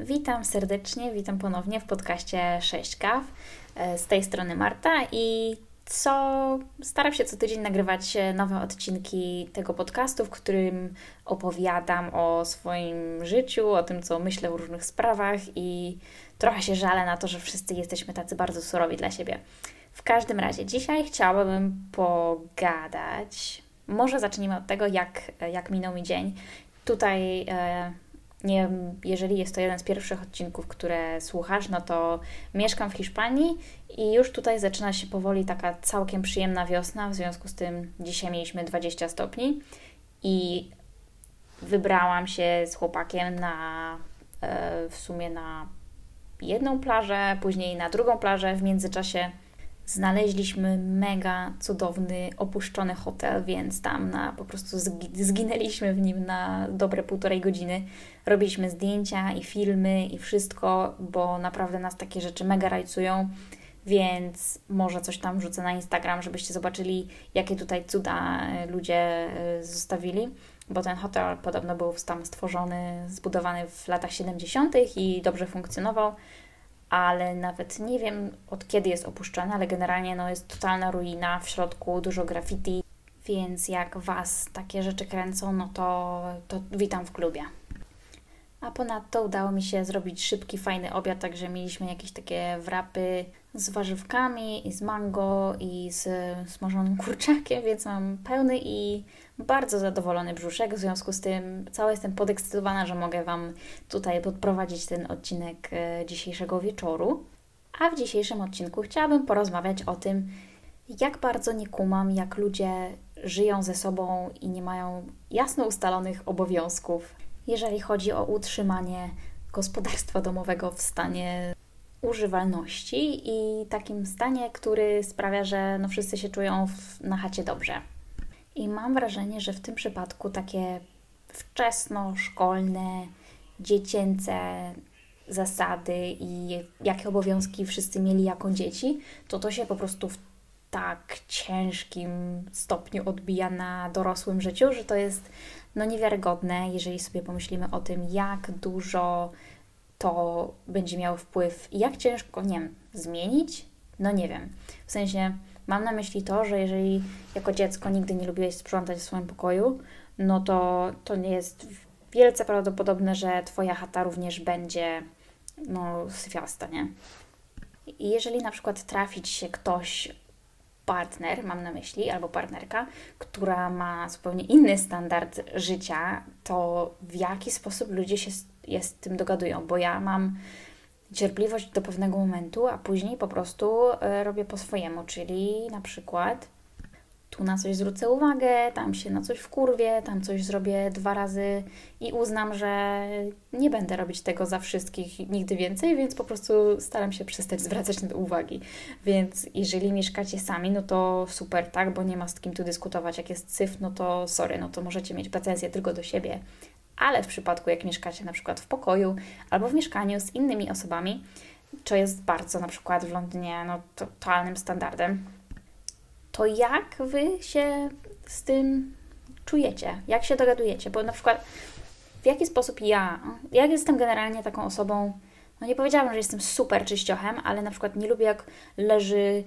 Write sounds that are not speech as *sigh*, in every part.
Witam serdecznie, witam ponownie w podcaście 6 kaw. E, z tej strony Marta i co staram się co tydzień nagrywać nowe odcinki tego podcastu, w którym opowiadam o swoim życiu, o tym, co myślę w różnych sprawach i trochę się żalę na to, że wszyscy jesteśmy tacy bardzo surowi dla siebie. W każdym razie dzisiaj chciałabym pogadać. Może zacznijmy od tego, jak, jak minął mi dzień. Tutaj e, nie, jeżeli jest to jeden z pierwszych odcinków, które słuchasz, no to mieszkam w Hiszpanii i już tutaj zaczyna się powoli taka całkiem przyjemna wiosna. W związku z tym dzisiaj mieliśmy 20 stopni i wybrałam się z chłopakiem na e, w sumie na jedną plażę, później na drugą plażę. W międzyczasie znaleźliśmy mega cudowny, opuszczony hotel, więc tam na, po prostu zginęliśmy w nim na dobre półtorej godziny. Robiliśmy zdjęcia i filmy i wszystko, bo naprawdę nas takie rzeczy mega rajcują, więc może coś tam wrzucę na Instagram, żebyście zobaczyli, jakie tutaj cuda e, ludzie e, zostawili, bo ten hotel podobno był tam stworzony, zbudowany w latach 70. i dobrze funkcjonował ale nawet nie wiem od kiedy jest opuszczony, ale generalnie no, jest totalna ruina, w środku dużo graffiti, więc jak Was takie rzeczy kręcą, no to, to witam w klubie. A ponadto udało mi się zrobić szybki, fajny obiad, także mieliśmy jakieś takie wrapy z warzywkami i z mango i z smażonym *laughs* kurczakiem, więc mam pełny i bardzo zadowolony brzuszek. W związku z tym cała jestem podekscytowana, że mogę Wam tutaj podprowadzić ten odcinek e, dzisiejszego wieczoru. A w dzisiejszym odcinku chciałabym porozmawiać o tym, jak bardzo nie kumam, jak ludzie żyją ze sobą i nie mają jasno ustalonych obowiązków, jeżeli chodzi o utrzymanie gospodarstwa domowego w stanie używalności i takim stanie, który sprawia, że no wszyscy się czują w, na chacie dobrze. I mam wrażenie, że w tym przypadku takie wczesno-szkolne, dziecięce zasady i jakie obowiązki wszyscy mieli jako dzieci, to to się po prostu w tak ciężkim stopniu odbija na dorosłym życiu, że to jest no niewiarygodne, jeżeli sobie pomyślimy o tym, jak dużo to będzie miało wpływ i jak ciężko, nie wiem, zmienić? No nie wiem. W sensie mam na myśli to, że jeżeli jako dziecko nigdy nie lubiłeś sprzątać w swoim pokoju, no to to nie jest wielce prawdopodobne, że Twoja chata również będzie no syfiasta, nie? I jeżeli na przykład trafić się ktoś partner, mam na myśli, albo partnerka, która ma zupełnie inny standard życia, to w jaki sposób ludzie się z tym dogadują? Bo ja mam cierpliwość do pewnego momentu, a później po prostu e, robię po swojemu, czyli na przykład tu na coś zwrócę uwagę, tam się na coś wkurwię, tam coś zrobię dwa razy i uznam, że nie będę robić tego za wszystkich nigdy więcej, więc po prostu staram się przestać zwracać na to uwagi. Więc jeżeli mieszkacie sami, no to super, tak, bo nie ma z kim tu dyskutować. Jak jest syf, no to sorry, no to możecie mieć pretensje tylko do siebie. Ale w przypadku, jak mieszkacie na przykład w pokoju albo w mieszkaniu z innymi osobami, co jest bardzo na przykład w Londynie no, totalnym standardem, to jak Wy się z tym czujecie? Jak się dogadujecie? Bo na przykład w jaki sposób ja, jak jestem generalnie taką osobą, no nie powiedziałabym, że jestem super czyściochem, ale na przykład nie lubię jak leży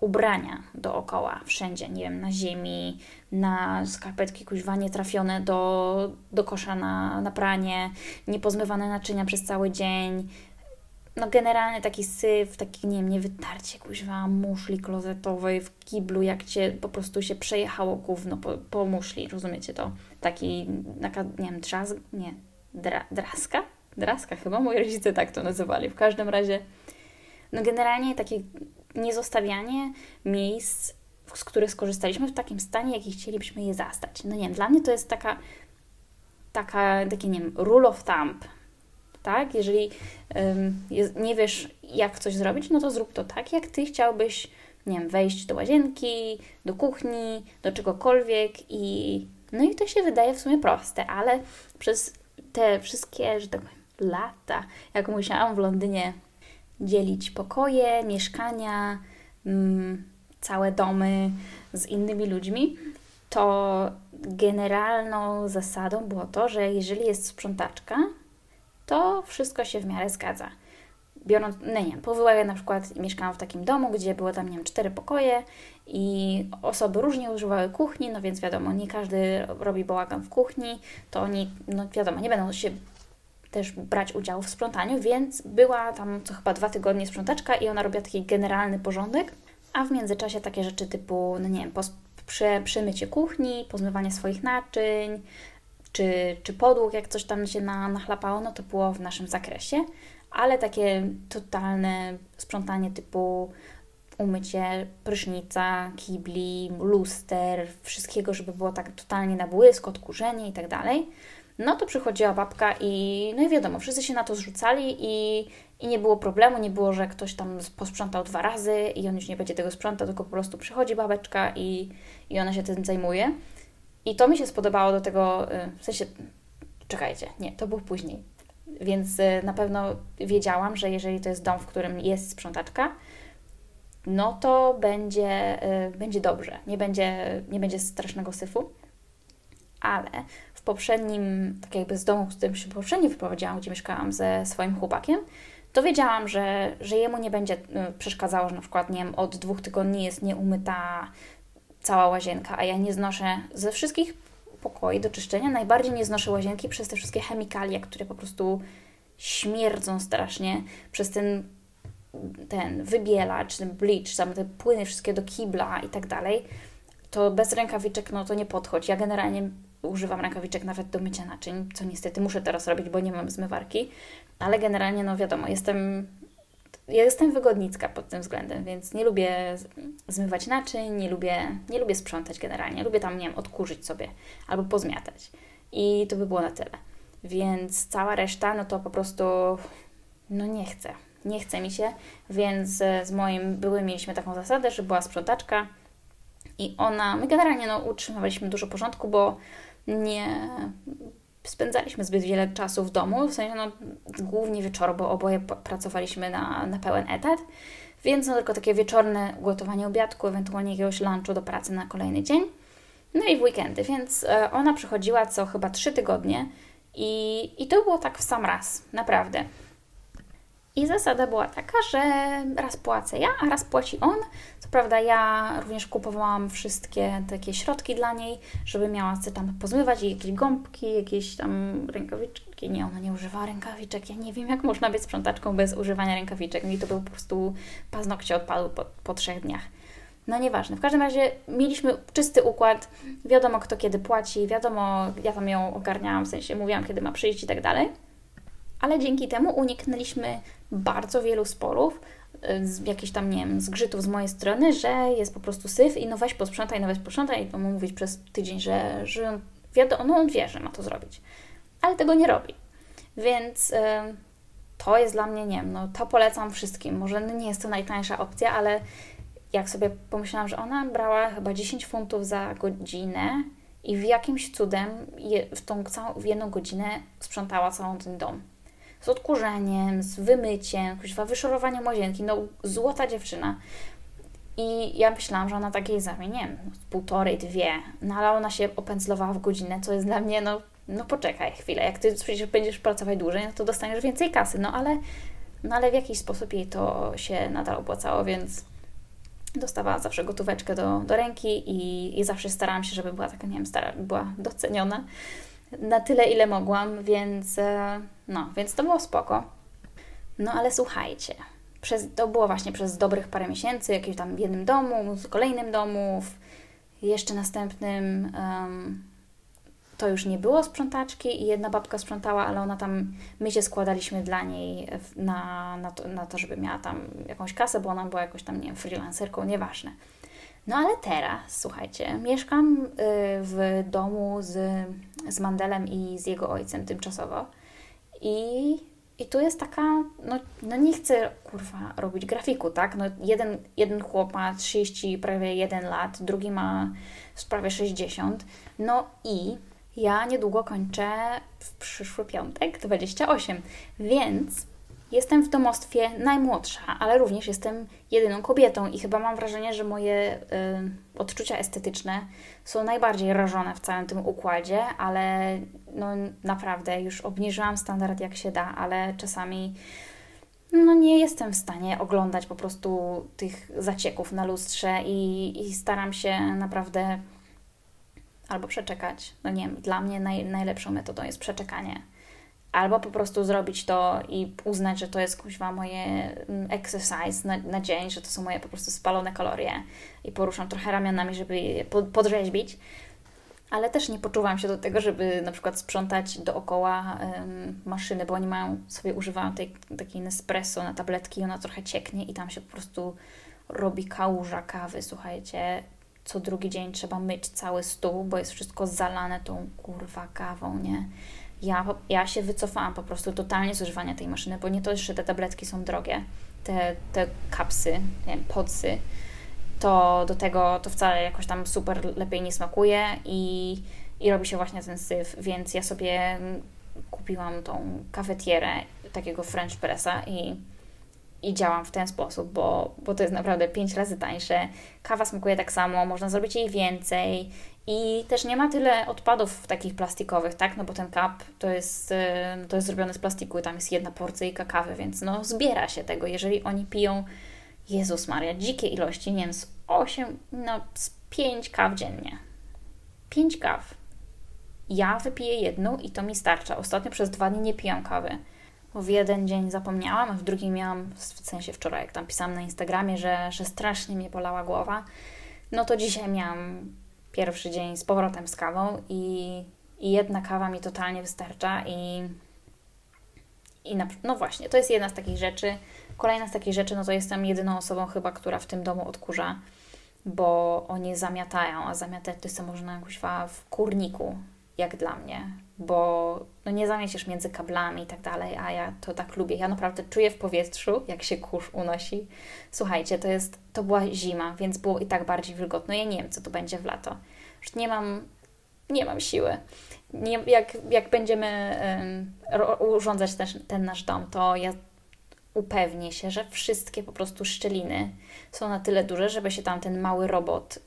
ubrania dookoła, wszędzie, nie wiem, na ziemi, na skarpetki kuźwa nietrafione do, do kosza na, na pranie, niepozmywane naczynia przez cały dzień, no generalnie taki syf, taki, nie wiem, niewytarcie kuźwa muszli klozetowej w kiblu, jak Cię po prostu się przejechało gówno po, po muszli, rozumiecie to? Taki, taka, nie wiem, trzask, nie, dra, draska? Draska chyba, moi rodzice tak to nazywali. W każdym razie, no generalnie takie niezostawianie miejsc, z których skorzystaliśmy w takim stanie, jaki chcielibyśmy je zastać. No nie dla mnie to jest taka, taka taki, nie wiem, rule of thumb, tak? Jeżeli nie wiesz, jak coś zrobić, no to zrób to tak, jak Ty chciałbyś, nie wiem, wejść do łazienki, do kuchni, do czegokolwiek i no i to się wydaje w sumie proste, ale przez te wszystkie, że tak powiem, lata, jak musiałam w Londynie dzielić pokoje, mieszkania, mm, całe domy z innymi ludźmi, to generalną zasadą było to, że jeżeli jest sprzątaczka, to wszystko się w miarę zgadza. Biorąc, no nie, po wyławie na przykład mieszkałam w takim domu, gdzie było tam, nie wiem, cztery pokoje i osoby różnie używały kuchni, no więc wiadomo, nie każdy robi bałagan w kuchni, to oni, no wiadomo, nie będą się też brać udziału w sprzątaniu, więc była tam co chyba dwa tygodnie sprzątaczka i ona robiła taki generalny porządek, a w międzyczasie takie rzeczy typu, no nie wiem, przy, przemycie kuchni, pozmywanie swoich naczyń, czy, czy podłóg, jak coś tam się na, nachlapało, no to było w naszym zakresie, ale takie totalne sprzątanie typu umycie prysznica, kibli, luster, wszystkiego, żeby było tak totalnie na błysk, odkurzenie i tak dalej. No to przychodziła babka i no i wiadomo, wszyscy się na to zrzucali i, i nie było problemu, nie było, że ktoś tam posprzątał dwa razy i on już nie będzie tego sprzątał, tylko po prostu przychodzi babeczka i, i ona się tym zajmuje. I to mi się spodobało do tego, y, w sensie, czekajcie, nie, to było później. Więc y, na pewno wiedziałam, że jeżeli to jest dom, w którym jest sprzątaczka, no to będzie, y, będzie dobrze, nie będzie, nie będzie strasznego syfu. Ale poprzednim, tak jakby z domu, w którym się poprzednio wyprowadziłam, gdzie mieszkałam ze swoim chłopakiem, to wiedziałam, że, że jemu nie będzie przeszkadzało, że na przykład, nie wiem, od dwóch tygodni jest nieumyta cała łazienka, a ja nie znoszę ze wszystkich pokoi do czyszczenia, najbardziej nie znoszę łazienki przez te wszystkie chemikalia, które po prostu śmierdzą strasznie, przez ten, ten wybielacz, ten bleach, tam te płyny wszystkie do kibla i tak dalej, to bez rękawiczek no to nie podchodzi. Ja generalnie używam rękawiczek nawet do mycia naczyń, co niestety muszę teraz robić, bo nie mam zmywarki, ale generalnie no wiadomo, jestem ja jestem wygodnicka pod tym względem, więc nie lubię zmywać naczyń, nie lubię, nie lubię sprzątać generalnie. Lubię tam, nie wiem, odkurzyć sobie albo pozmiatać. I to by było na tyle. Więc cała reszta, no to po prostu, no nie chcę. Nie chce mi się, więc z moim byłym mieliśmy taką zasadę, że była sprzątaczka i ona, my generalnie no, utrzymywaliśmy dużo porządku, bo nie, spędzaliśmy zbyt wiele czasu w domu, w sensie no, głównie wieczoru, bo oboje pracowaliśmy na, na pełen etat, więc no, tylko takie wieczorne gotowanie obiadku, ewentualnie jakiegoś lunchu do pracy na kolejny dzień. No i w weekendy, więc e, ona przychodziła co chyba trzy tygodnie i, i to było tak w sam raz, naprawdę. I zasada była taka, że raz płacę ja, a raz płaci on. Co prawda ja również kupowałam wszystkie takie środki dla niej, żeby miała sobie tam pozmywać i jakieś gąbki, jakieś tam rękawiczki. Nie, ona nie używa rękawiczek. Ja nie wiem, jak można być sprzątaczką bez używania rękawiczek. Mi to był po prostu paznokcie odpadł po, po trzech dniach. No nieważne. W każdym razie mieliśmy czysty układ, wiadomo kto kiedy płaci, wiadomo, ja tam ją ogarniałam, w sensie mówiłam kiedy ma przyjść i tak dalej ale dzięki temu uniknęliśmy bardzo wielu sporów, y, jakichś tam, nie wiem, zgrzytów z mojej strony, że jest po prostu syf i no weź posprzątaj, no weź posprzątaj i to mu mówić przez tydzień, że, że wiadomo, no on wie, że ma to zrobić, ale tego nie robi. Więc y, to jest dla mnie, nie wiem, no to polecam wszystkim. Może nie jest to najtańsza opcja, ale jak sobie pomyślałam, że ona brała chyba 10 funtów za godzinę i w jakimś cudem je, w tą całą, w jedną godzinę sprzątała całą ten dom z odkurzeniem, z wymyciem, kuźwa, wyszorowaniem łazienki, no złota dziewczyna. I ja myślałam, że ona takiej zamień, nie wiem, półtorej, dwie, no ale ona się opędzlowała w godzinę, co jest dla mnie, no, no poczekaj chwilę, jak Ty przecież będziesz pracować dłużej, no to dostaniesz więcej kasy, no ale, no ale w jakiś sposób jej to się nadal opłacało, więc dostawała zawsze gotóweczkę do, do ręki i, i zawsze starałam się, żeby była taka, nie wiem, stara, była doceniona na tyle, ile mogłam, więc e, no, więc to było spoko. No ale słuchajcie, przez, to było właśnie przez dobrych parę miesięcy, jakimś tam w jednym domu, w kolejnym domu, w jeszcze następnym um, to już nie było sprzątaczki i jedna babka sprzątała, ale ona tam, my się składaliśmy dla niej na, na, to, na to, żeby miała tam jakąś kasę, bo ona była jakoś tam, nie wiem, freelancerką, nieważne. No ale teraz, słuchajcie, mieszkam y, w domu z, z Mandelem i z jego ojcem tymczasowo i, i tu jest taka, no, no nie chcę, kurwa, robić grafiku, tak? No jeden, jeden chłop ma 30, prawie 1 lat, drugi ma prawie 60, no i ja niedługo kończę w przyszły piątek 28, więc jestem w domostwie najmłodsza, ale również jestem jedyną kobietą i chyba mam wrażenie, że moje y, odczucia estetyczne są najbardziej rażone w całym tym układzie, ale no naprawdę już obniżyłam standard jak się da, ale czasami no nie jestem w stanie oglądać po prostu tych zacieków na lustrze i, i staram się naprawdę albo przeczekać. No nie wiem, dla mnie naj, najlepszą metodą jest przeczekanie. Albo po prostu zrobić to i uznać, że to jest kuźwa moje mm, exercise na, na dzień, że to są moje po prostu spalone kalorie i poruszam trochę ramionami, żeby je podrzeźbić ale też nie poczuwam się do tego, żeby na przykład sprzątać dookoła um, maszyny, bo oni mają, sobie używają tej takiej Nespresso na tabletki i ona trochę cieknie i tam się po prostu robi kałuża kawy, słuchajcie. Co drugi dzień trzeba myć cały stół, bo jest wszystko zalane tą kurwa kawą, nie? Ja, ja się wycofałam po prostu totalnie z używania tej maszyny, bo nie to, że te tabletki są drogie, te, te kapsy, nie wiem, podsy, to do tego to wcale jakoś tam super lepiej nie smakuje i, i robi się właśnie ten syf, więc ja sobie kupiłam tą kafetierę takiego French Pressa i, i działam w ten sposób, bo, bo to jest naprawdę 5 razy tańsze. Kawa smakuje tak samo, można zrobić jej więcej i też nie ma tyle odpadów takich plastikowych, tak? No bo ten kap to jest, y, to jest zrobione z plastiku i tam jest jedna porcja kawy, więc no zbiera się tego. Jeżeli oni piją Jezus Maria, dzikie ilości, nie wiem, z 8, no z 5 kaw dziennie. 5 kaw. Ja wypiję jedną i to mi starcza. Ostatnio przez dwa dni nie pijam kawy. W jeden dzień zapomniałam, a w drugi miałam, w sensie wczoraj, jak tam pisałam na Instagramie, że, że strasznie mnie bolała głowa, no to dzisiaj miałam pierwszy dzień z powrotem z kawą i, i jedna kawa mi totalnie wystarcza i, i na, no właśnie, to jest jedna z takich rzeczy, Kolejna z takich rzeczy, no to jestem jedyną osobą chyba, która w tym domu odkurza, bo oni zamiatają, a zamiatać to sobie można kuźwa w kurniku, jak dla mnie, bo no nie zamiecisz między kablami i tak dalej, a ja to tak lubię. Ja naprawdę czuję w powietrzu, jak się kurz unosi. Słuchajcie, to jest, to była zima, więc było i tak bardziej wilgotno. Ja nie wiem, co to będzie w lato. Już nie mam, nie mam siły. Nie, jak, jak będziemy um, urządzać też ten nasz dom, to ja upewnię się, że wszystkie po prostu szczeliny są na tyle duże, żeby się tam ten mały robot,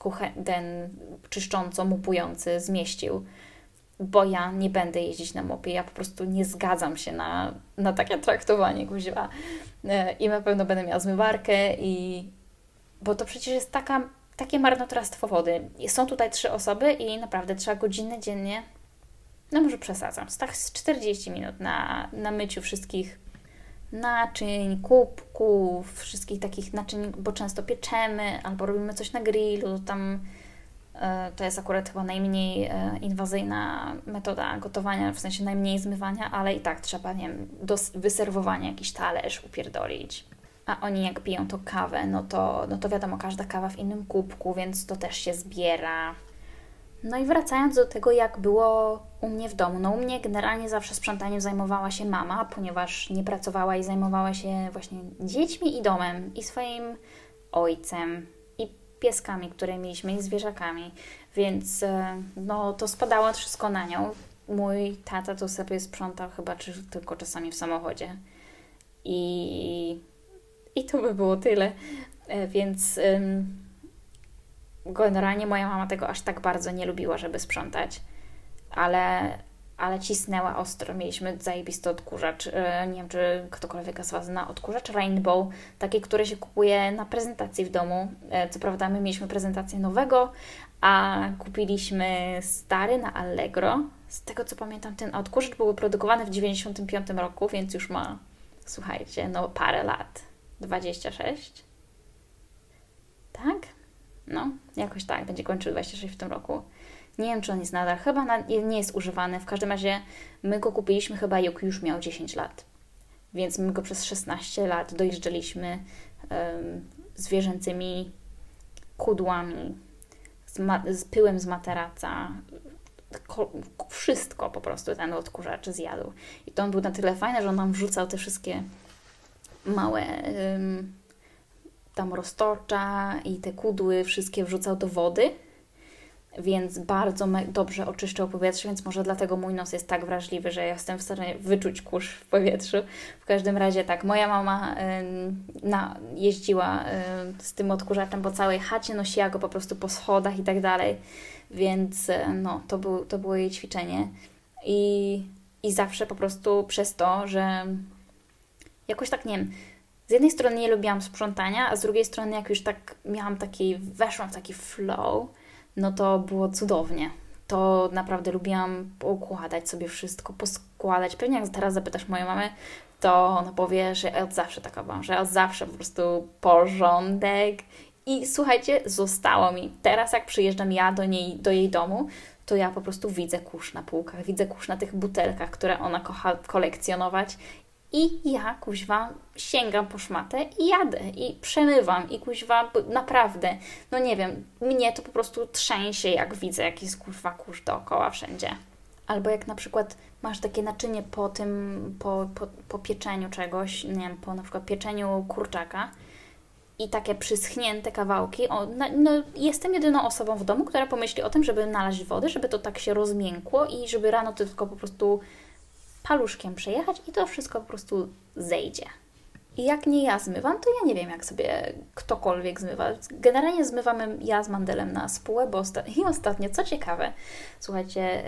ten czyszcząco mupujący zmieścił. Bo ja nie będę jeździć na mopie, ja po prostu nie zgadzam się na, na takie traktowanie guziła. E, I na pewno będę miała zmywarkę i... Bo to przecież jest taka, takie marnotrawstwo wody. Są tutaj trzy osoby i naprawdę trzeba godzinę dziennie, no może przesadzam, tak z 40 minut na, na myciu wszystkich naczyń, kubków, wszystkich takich naczyń, bo często pieczemy albo robimy coś na grillu, tam to jest akurat chyba najmniej e, inwazyjna metoda gotowania, w sensie najmniej zmywania, ale i tak trzeba, nie wiem, do wyserwowania jakiś talerz upierdolić. A oni jak piją to kawę, no to, no to wiadomo, każda kawa w innym kubku, więc to też się zbiera. No i wracając do tego, jak było u mnie w domu. No u mnie generalnie zawsze sprzątaniem zajmowała się mama, ponieważ nie pracowała i zajmowała się właśnie dziećmi i domem, i swoim ojcem, pieskami, które mieliśmy, i zwierzakami. Więc e, no to spadało wszystko na nią. Mój tata to sobie sprzątał chyba czy tylko czasami w samochodzie. I, i to by było tyle. E, więc generalnie moja mama tego aż tak bardzo nie lubiła, żeby sprzątać, ale, ale cisnęła ostro. Mieliśmy zajebisty odkurzacz. E, nie wiem, czy ktokolwiek z Was zna odkurzacz Rainbow, taki, który się kupuje na prezentacji w domu. E, co prawda my mieliśmy prezentację nowego, a kupiliśmy stary na Allegro. Z tego co pamiętam, ten odkurzacz był produkowany w 95 roku, więc już ma, słuchajcie, no parę lat. 26? Tak? No, jakoś tak, będzie kończył 26 w tym roku. Nie wiem, czy on jest nadal, chyba na, nie jest używany. W każdym razie my go kupiliśmy chyba jak już miał 10 lat. Więc my go przez 16 lat dojeżdżaliśmy um, zwierzęcymi kudłami, z, ma- z pyłem z materaca, ko- wszystko po prostu ten odkurzacz zjadł. I to on był na tyle fajny, że on nam wrzucał te wszystkie małe tam roztocza i te kudły wszystkie wrzucał do wody, więc bardzo dobrze oczyszczał powietrze, więc może dlatego mój nos jest tak wrażliwy, że jestem w stanie wyczuć kurz w powietrzu. W każdym razie tak, moja mama y, na, jeździła y, z tym odkurzaczem po całej chacie, nosiła go po prostu po schodach i tak dalej, więc y, no, to, był, to było jej ćwiczenie. I, I zawsze po prostu przez to, że jakoś tak, nie wiem, z jednej strony nie lubiłam sprzątania, a z drugiej strony jak już tak miałam taki, weszłam w taki flow, no to było cudownie. To naprawdę lubiłam układać sobie wszystko, poskładać. Pewnie jak teraz zapytasz moją mamę, to ona powie, że ja od zawsze taka byłam, że od zawsze po prostu porządek. I słuchajcie, zostało mi. Teraz jak przyjeżdżam ja do niej, do jej domu, to ja po prostu widzę kurz na półkach, widzę kurz na tych butelkach, które ona kocha kolekcjonować i ja, kuźwa, sięgam po szmatę i jadę, i przemywam, i kuźwa, naprawdę, no nie wiem, mnie to po prostu trzęsie, jak widzę jakiś kuźwa kurz dookoła wszędzie. Albo jak na przykład masz takie naczynie po tym, po, po, po pieczeniu czegoś, nie wiem, po na przykład pieczeniu kurczaka i takie przyschnięte kawałki. O, no, no, jestem jedyną osobą w domu, która pomyśli o tym, żeby nalać wody, żeby to tak się rozmiękło i żeby rano to tylko po prostu paluszkiem przejechać i to wszystko po prostu zejdzie. I jak nie ja zmywam, to ja nie wiem, jak sobie ktokolwiek zmywa. Generalnie zmywamy ja z Mandelem na spółę, bo osta *laughs* i ostatnio, co ciekawe, słuchajcie,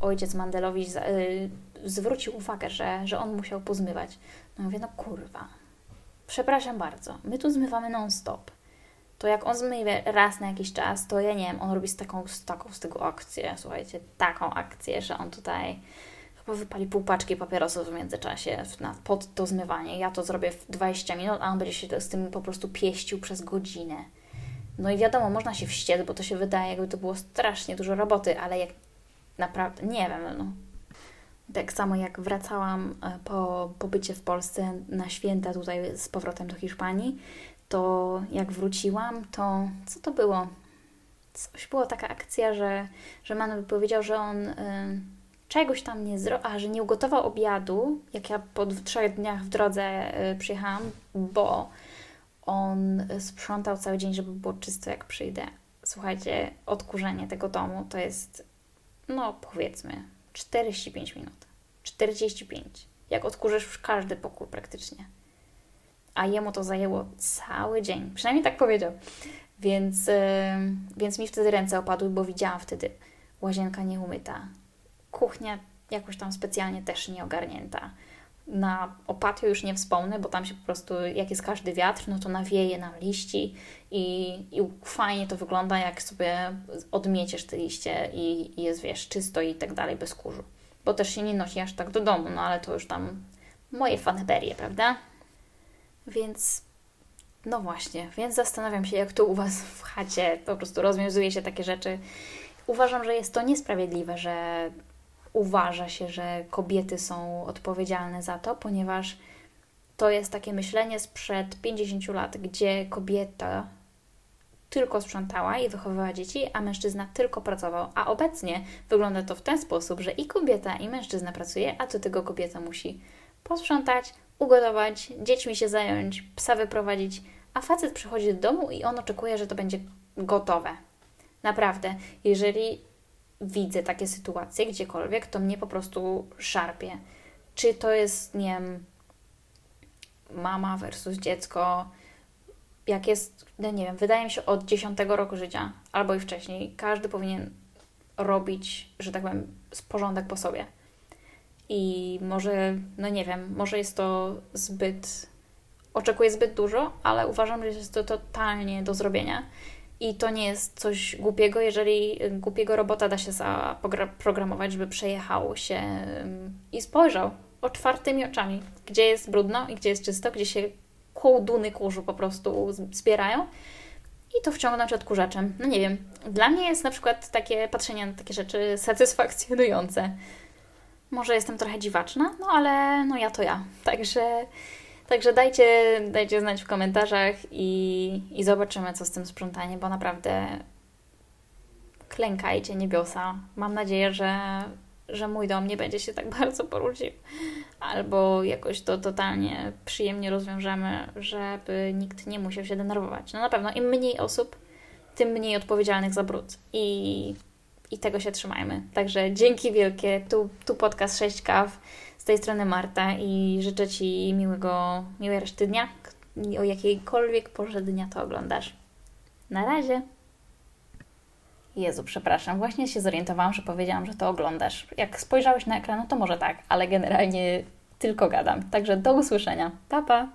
ojciec Mandelowicz y, zwrócił uwagę, że, że on musiał pozmywać. No mówię, no kurwa, przepraszam bardzo, my tu zmywamy non-stop. To jak on zmyje raz na jakiś czas, to ja nie wiem, on robi z taką, z taką z tego akcję, słuchajcie, taką akcję, że on tutaj Chyba wypali pół paczki papierosów w międzyczasie na, pod to zmywanie. Ja to zrobię w 20 minut, a on będzie się z tym po prostu pieścił przez godzinę. No i wiadomo, można się wściec, bo to się wydaje, jakby to było strasznie dużo roboty, ale jak naprawdę, nie wiem, no. Tak samo jak wracałam e, po pobycie w Polsce na święta tutaj z powrotem do Hiszpanii, to jak wróciłam, to co to było? Coś było taka akcja, że, że Manu powiedział, że on... Yy, czegoś tam nie zrobił, a że nie ugotował obiadu, jak ja po trzech dniach w drodze y, przyjechałam, bo on sprzątał cały dzień, żeby było czysto jak przyjdę. Słuchajcie, odkurzenie tego domu to jest, no powiedzmy, 45 minut. 45. Jak odkurzysz każdy pokój praktycznie. A jemu to zajęło cały dzień. Przynajmniej tak powiedział. Więc, yy, więc mi wtedy ręce opadły, bo widziałam wtedy łazienka nieumyta, kuchnia jakoś tam specjalnie też nie ogarnięta. Na opatio już nie wspomnę, bo tam się po prostu, jak jest każdy wiatr, no to nawieje nam liści i, i fajnie to wygląda, jak sobie odmieciesz te liście i, i jest, wiesz, czysto i tak dalej, bez kurzu. Bo też się nie nosi aż tak do domu, no ale to już tam moje faneberie, prawda? Więc no właśnie, więc zastanawiam się, jak to u Was w chacie po prostu rozwiązuje się takie rzeczy. Uważam, że jest to niesprawiedliwe, że uważa się, że kobiety są odpowiedzialne za to, ponieważ to jest takie myślenie sprzed 50 lat, gdzie kobieta tylko sprzątała i wychowywała dzieci, a mężczyzna tylko pracował. A obecnie wygląda to w ten sposób, że i kobieta, i mężczyzna pracuje, a do tego kobieta musi posprzątać, ugotować, dziećmi się zająć, psa wyprowadzić, a facet przychodzi do domu i on oczekuje, że to będzie gotowe. Naprawdę, jeżeli widzę takie sytuacje gdziekolwiek, to mnie po prostu szarpie. Czy to jest, nie wiem, mama versus dziecko, jak jest, no nie wiem, wydaje mi się od 10 roku życia albo i wcześniej, każdy powinien robić, że tak powiem, porządek po sobie. I może, no nie wiem, może jest to zbyt, oczekuję zbyt dużo, ale uważam, że jest to totalnie do zrobienia. I to nie jest coś głupiego, jeżeli głupiego robota da się zaprogramować, żeby przejechał się i spojrzał otwartymi oczami, gdzie jest brudno i gdzie jest czysto, gdzie się kołduny kurzu po prostu zbierają i to wciągnąć odkurzaczem. No nie wiem, dla mnie jest na przykład takie patrzenie na takie rzeczy satysfakcjonujące. Może jestem trochę dziwaczna, no ale no ja to ja. Także Także dajcie, dajcie znać w komentarzach i, i zobaczymy, co z tym sprzątaniem, bo naprawdę klękajcie niebiosa. Mam nadzieję, że, że mój dom nie będzie się tak *laughs* bardzo porudził, albo jakoś to totalnie przyjemnie rozwiążemy, żeby nikt nie musiał się denerwować. No na pewno im mniej osób, tym mniej odpowiedzialnych za brud. I, i tego się trzymajmy. Także dzięki wielkie. Tu, tu podcast 6 kaw. Z tej strony Marta i życzę Ci miłego, miłej reszty dnia, o jakiejkolwiek porze dnia to oglądasz. Na razie! Jezu, przepraszam, właśnie się zorientowałam, że powiedziałam, że to oglądasz. Jak spojrzałeś na ekran, no to może tak, ale generalnie tylko gadam. Także do usłyszenia. Pa, pa!